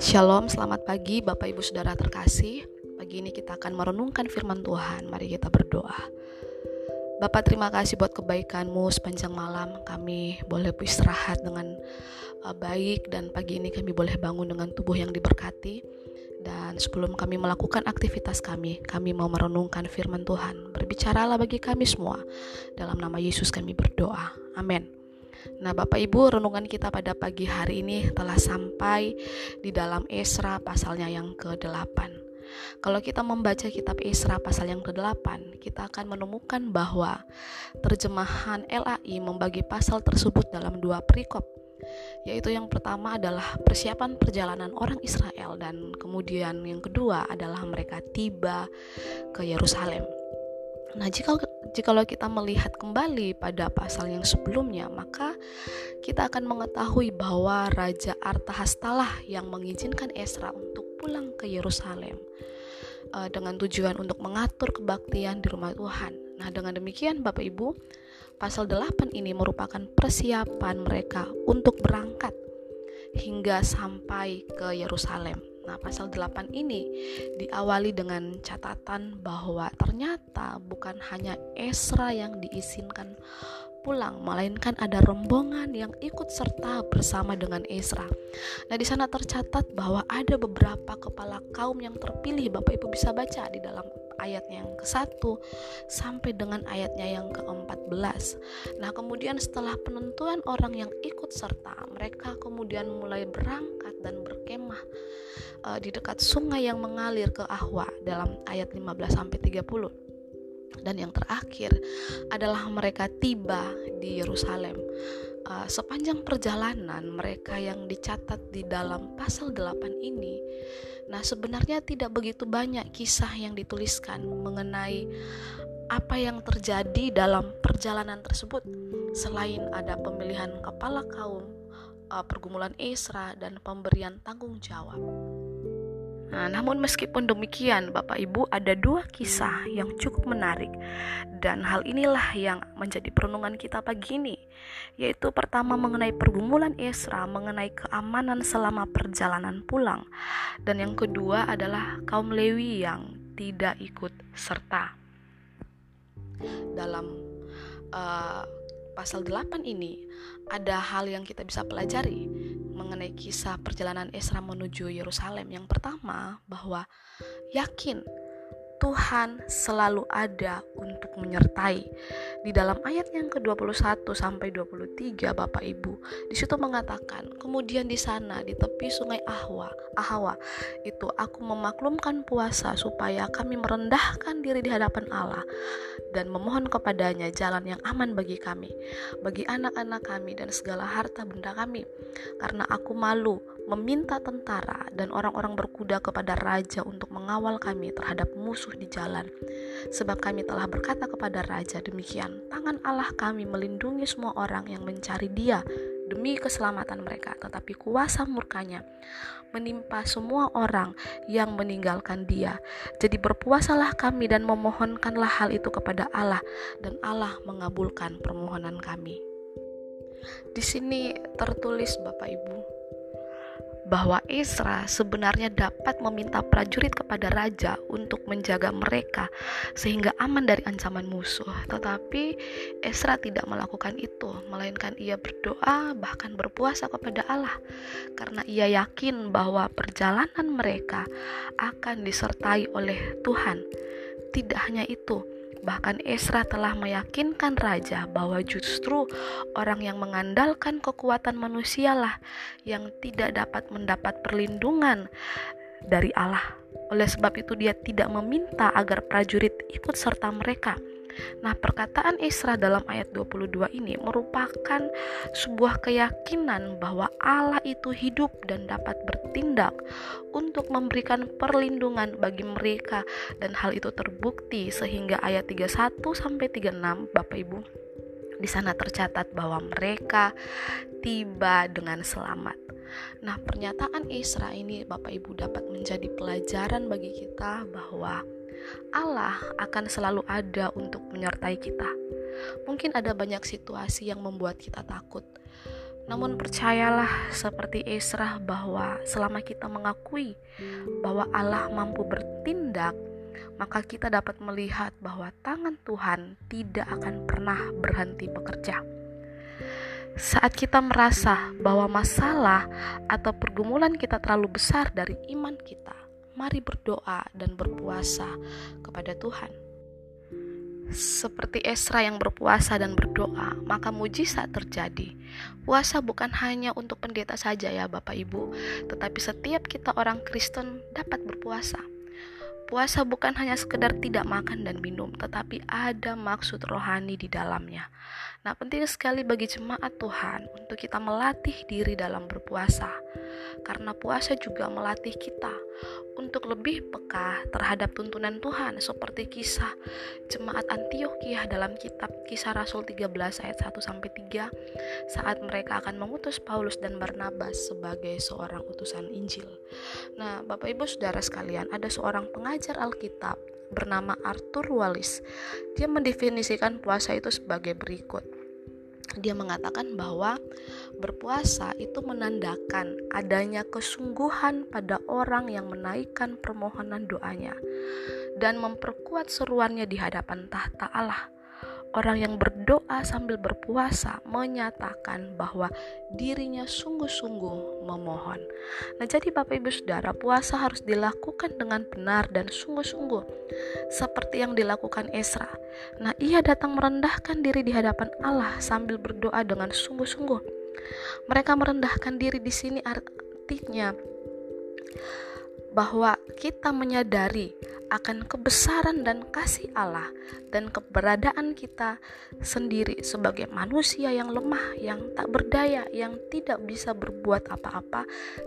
Shalom, selamat pagi Bapak Ibu Saudara terkasih. Pagi ini kita akan merenungkan firman Tuhan. Mari kita berdoa. Bapak terima kasih buat kebaikanmu sepanjang malam kami boleh beristirahat dengan uh, baik dan pagi ini kami boleh bangun dengan tubuh yang diberkati dan sebelum kami melakukan aktivitas kami kami mau merenungkan firman Tuhan berbicaralah bagi kami semua dalam nama Yesus kami berdoa amin Nah, Bapak Ibu, renungan kita pada pagi hari ini telah sampai di dalam Esra pasalnya yang ke-8. Kalau kita membaca kitab Esra pasal yang ke-8, kita akan menemukan bahwa terjemahan LAI membagi pasal tersebut dalam dua perikop, yaitu yang pertama adalah persiapan perjalanan orang Israel dan kemudian yang kedua adalah mereka tiba ke Yerusalem. Nah, jika jikalau kita melihat kembali pada pasal yang sebelumnya, maka kita akan mengetahui bahwa Raja Artahastalah yang mengizinkan Esra untuk pulang ke Yerusalem uh, dengan tujuan untuk mengatur kebaktian di rumah Tuhan. Nah, dengan demikian Bapak Ibu, pasal 8 ini merupakan persiapan mereka untuk berangkat hingga sampai ke Yerusalem. Nah, pasal 8 ini diawali dengan catatan bahwa ternyata bukan hanya Esra yang diizinkan pulang, melainkan ada rombongan yang ikut serta bersama dengan Esra. Nah, di sana tercatat bahwa ada beberapa kepala kaum yang terpilih. Bapak Ibu bisa baca di dalam ayat yang ke-1 sampai dengan ayatnya yang ke-14. Nah, kemudian setelah penentuan orang yang ikut serta, mereka kemudian mulai berangkat dan berkemah uh, di dekat sungai yang mengalir ke Ahwa dalam ayat 15 sampai 30. Dan yang terakhir adalah mereka tiba di Yerusalem. Uh, sepanjang perjalanan mereka yang dicatat di dalam pasal 8 ini Nah, sebenarnya tidak begitu banyak kisah yang dituliskan mengenai apa yang terjadi dalam perjalanan tersebut selain ada pemilihan kepala kaum, uh, pergumulan Esra dan pemberian tanggung jawab. Nah, namun meskipun demikian, Bapak Ibu ada dua kisah yang cukup menarik dan hal inilah yang menjadi perenungan kita pagi ini, yaitu pertama mengenai pergumulan Esra mengenai keamanan selama perjalanan pulang dan yang kedua adalah kaum Lewi yang tidak ikut serta. Dalam uh, pasal 8 ini ada hal yang kita bisa pelajari mengenai kisah perjalanan Esra menuju Yerusalem. Yang pertama, bahwa yakin Tuhan selalu ada untuk menyertai. Di dalam ayat yang ke-21 sampai 23 Bapak Ibu, di situ mengatakan, kemudian di sana di tepi sungai Ahwa, Ahwa, itu aku memaklumkan puasa supaya kami merendahkan diri di hadapan Allah dan memohon kepadanya jalan yang aman bagi kami, bagi anak-anak kami dan segala harta benda kami. Karena aku malu meminta tentara dan orang-orang berkuda kepada raja untuk mengawal kami terhadap musuh di jalan. Sebab kami telah berkata kepada raja demikian, tangan Allah kami melindungi semua orang yang mencari dia demi keselamatan mereka, tetapi kuasa murkanya menimpa semua orang yang meninggalkan dia. Jadi berpuasalah kami dan memohonkanlah hal itu kepada Allah dan Allah mengabulkan permohonan kami. Di sini tertulis Bapak Ibu, bahwa Esra sebenarnya dapat meminta prajurit kepada raja untuk menjaga mereka sehingga aman dari ancaman musuh. Tetapi Esra tidak melakukan itu, melainkan ia berdoa bahkan berpuasa kepada Allah karena ia yakin bahwa perjalanan mereka akan disertai oleh Tuhan. Tidak hanya itu, Bahkan Esra telah meyakinkan raja bahwa justru orang yang mengandalkan kekuatan manusialah yang tidak dapat mendapat perlindungan dari Allah. Oleh sebab itu dia tidak meminta agar prajurit ikut serta mereka Nah, perkataan Isra dalam ayat 22 ini merupakan sebuah keyakinan bahwa Allah itu hidup dan dapat bertindak untuk memberikan perlindungan bagi mereka dan hal itu terbukti sehingga ayat 31 sampai 36 Bapak Ibu di sana tercatat bahwa mereka tiba dengan selamat. Nah, pernyataan Isra ini Bapak Ibu dapat menjadi pelajaran bagi kita bahwa Allah akan selalu ada untuk menyertai kita. Mungkin ada banyak situasi yang membuat kita takut. Namun percayalah seperti Esra bahwa selama kita mengakui bahwa Allah mampu bertindak, maka kita dapat melihat bahwa tangan Tuhan tidak akan pernah berhenti bekerja. Saat kita merasa bahwa masalah atau pergumulan kita terlalu besar dari iman kita, mari berdoa dan berpuasa kepada Tuhan. Seperti Esra yang berpuasa dan berdoa, maka mujizat terjadi. Puasa bukan hanya untuk pendeta saja ya Bapak Ibu, tetapi setiap kita orang Kristen dapat berpuasa. Puasa bukan hanya sekedar tidak makan dan minum, tetapi ada maksud rohani di dalamnya. Nah, penting sekali bagi jemaat Tuhan untuk kita melatih diri dalam berpuasa, karena puasa juga melatih kita untuk lebih peka terhadap tuntunan Tuhan, seperti kisah jemaat Antioquia dalam kitab Kisah Rasul 13 ayat 1 sampai 3 saat mereka akan mengutus Paulus dan Barnabas sebagai seorang utusan Injil. Nah, Bapak Ibu Saudara sekalian, ada seorang pengajar Alkitab bernama Arthur Wallis. Dia mendefinisikan puasa itu sebagai berikut. Dia mengatakan bahwa berpuasa itu menandakan adanya kesungguhan pada orang yang menaikkan permohonan doanya dan memperkuat seruannya di hadapan tahta Allah. Orang yang berdoa sambil berpuasa menyatakan bahwa dirinya sungguh-sungguh memohon. Nah, jadi Bapak Ibu Saudara, puasa harus dilakukan dengan benar dan sungguh-sungguh seperti yang dilakukan Esra. Nah, ia datang merendahkan diri di hadapan Allah sambil berdoa dengan sungguh-sungguh. Mereka merendahkan diri di sini artinya bahwa kita menyadari akan kebesaran dan kasih Allah dan keberadaan kita sendiri sebagai manusia yang lemah, yang tak berdaya, yang tidak bisa berbuat apa-apa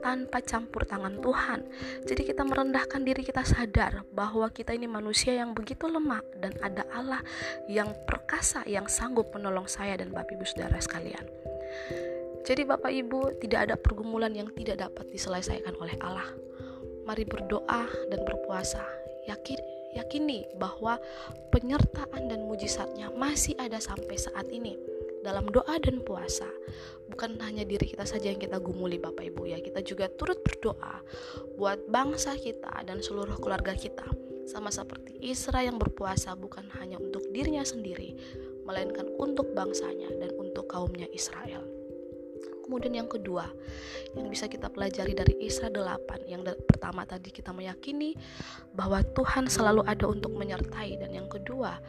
tanpa campur tangan Tuhan. Jadi kita merendahkan diri kita sadar bahwa kita ini manusia yang begitu lemah dan ada Allah yang perkasa yang sanggup menolong saya dan Bapak Ibu Saudara sekalian. Jadi Bapak Ibu tidak ada pergumulan yang tidak dapat diselesaikan oleh Allah mari berdoa dan berpuasa. Yakin, yakini bahwa penyertaan dan mujizatnya masih ada sampai saat ini dalam doa dan puasa. Bukan hanya diri kita saja yang kita gumuli Bapak Ibu ya, kita juga turut berdoa buat bangsa kita dan seluruh keluarga kita. Sama seperti Isra yang berpuasa bukan hanya untuk dirinya sendiri, melainkan untuk bangsanya dan untuk kaumnya Israel. Kemudian yang kedua yang bisa kita pelajari dari Isra 8 yang pertama tadi kita meyakini bahwa Tuhan selalu ada untuk menyertai dan yang kedua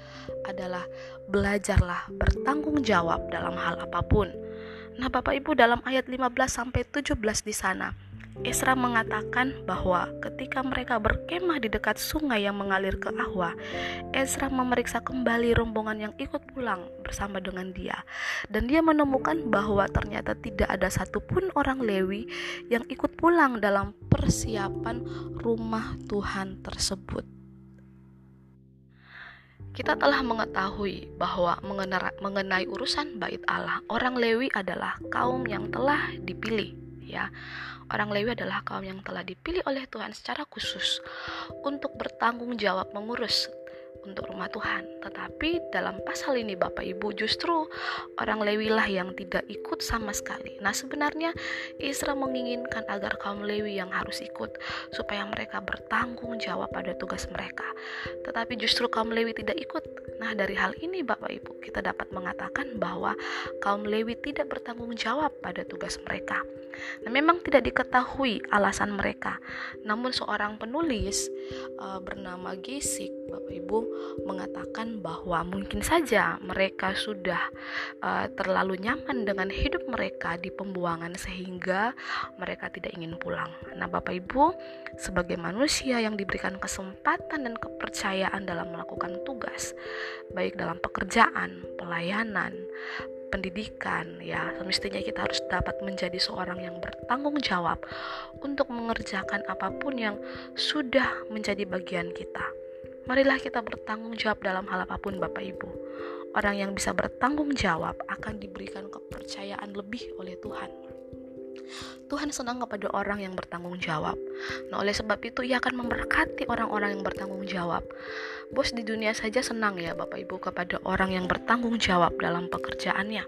adalah belajarlah bertanggung jawab dalam hal apa pun. Nah, Bapak Ibu dalam ayat 15 sampai 17 di sana Esra mengatakan bahwa ketika mereka berkemah di dekat sungai yang mengalir ke Ahwa, Esra memeriksa kembali rombongan yang ikut pulang bersama dengan dia. Dan dia menemukan bahwa ternyata tidak ada satupun orang Lewi yang ikut pulang dalam persiapan rumah Tuhan tersebut. Kita telah mengetahui bahwa mengenai urusan bait Allah, orang Lewi adalah kaum yang telah dipilih, ya Orang Lewi adalah kaum yang telah dipilih oleh Tuhan secara khusus untuk bertanggung jawab mengurus untuk rumah Tuhan. Tetapi dalam pasal ini Bapak Ibu justru orang Lewi lah yang tidak ikut sama sekali. Nah sebenarnya Isra menginginkan agar kaum Lewi yang harus ikut supaya mereka bertanggung jawab pada tugas mereka. Tetapi justru kaum Lewi tidak ikut. Nah dari hal ini Bapak Ibu kita dapat mengatakan bahwa kaum Lewi tidak bertanggung jawab pada tugas mereka. Nah, memang tidak diketahui alasan mereka. Namun seorang penulis uh, bernama Gesik, Bapak Ibu, mengatakan bahwa mungkin saja mereka sudah uh, terlalu nyaman dengan hidup mereka di pembuangan sehingga mereka tidak ingin pulang. Nah, Bapak Ibu, sebagai manusia yang diberikan kesempatan dan kepercayaan dalam melakukan tugas, baik dalam pekerjaan, pelayanan, pendidikan ya semestinya kita harus dapat menjadi seorang yang bertanggung jawab untuk mengerjakan apa pun yang sudah menjadi bagian kita marilah kita bertanggung jawab dalam hal apa pun Bapak Ibu orang yang bisa bertanggung jawab akan diberikan kepercayaan lebih oleh Tuhan Tuhan senang kepada orang yang bertanggung jawab. Nah, oleh sebab itu ia akan memberkati orang-orang yang bertanggung jawab. Bos di dunia saja senang ya Bapak Ibu kepada orang yang bertanggung jawab dalam pekerjaannya.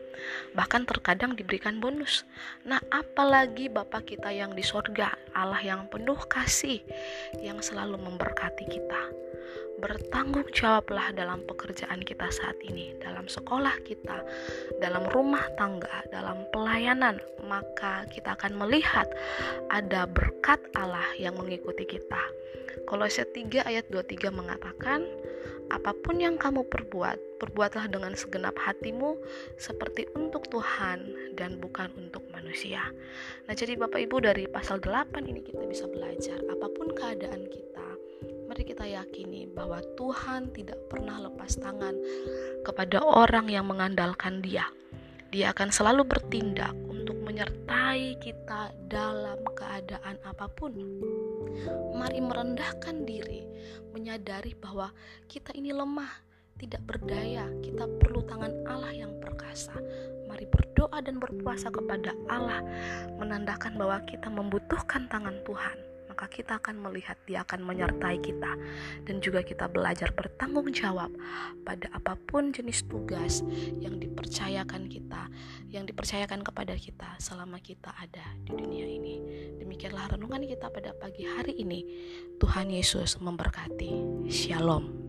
Bahkan terkadang diberikan bonus. Nah, apalagi Bapak kita yang di sorga, Allah yang penuh kasih, yang selalu memberkati kita bertanggung jawablah dalam pekerjaan kita saat ini, dalam sekolah kita, dalam rumah tangga, dalam pelayanan, maka kita akan melihat ada berkat Allah yang mengikuti kita. Kolose 3 ayat 23 mengatakan, apa pun yang kamu perbuat, perbuatlah dengan segenap hatimu seperti untuk Tuhan dan bukan untuk manusia. Nah, jadi Bapak Ibu dari pasal 8 ini kita bisa belajar apa pun keadaan kita, mari kita yakini bahwa Tuhan tidak pernah lepas tangan kepada orang yang mengandalkan Dia. Dia akan selalu bertindak untuk menyertai kita dalam keadaan apa pun. Mari merendahkan diri, menyadari bahwa kita ini lemah, tidak berdaya, kita perlu tangan Allah yang perkasa. Mari berdoa dan berpuasa kepada Allah, menandakan bahwa kita membutuhkan tangan Tuhan maka kita akan melihat Dia akan menyertai kita, dan juga kita belajar bertanggung jawab pada apa pun jenis tugas yang dipercayakan kita, yang dipercayakan kepada kita selama kita ada di dunia ini. Demikianlah renungan kita pada pagi hari ini. Tuhan Yesus memberkati. Shalom.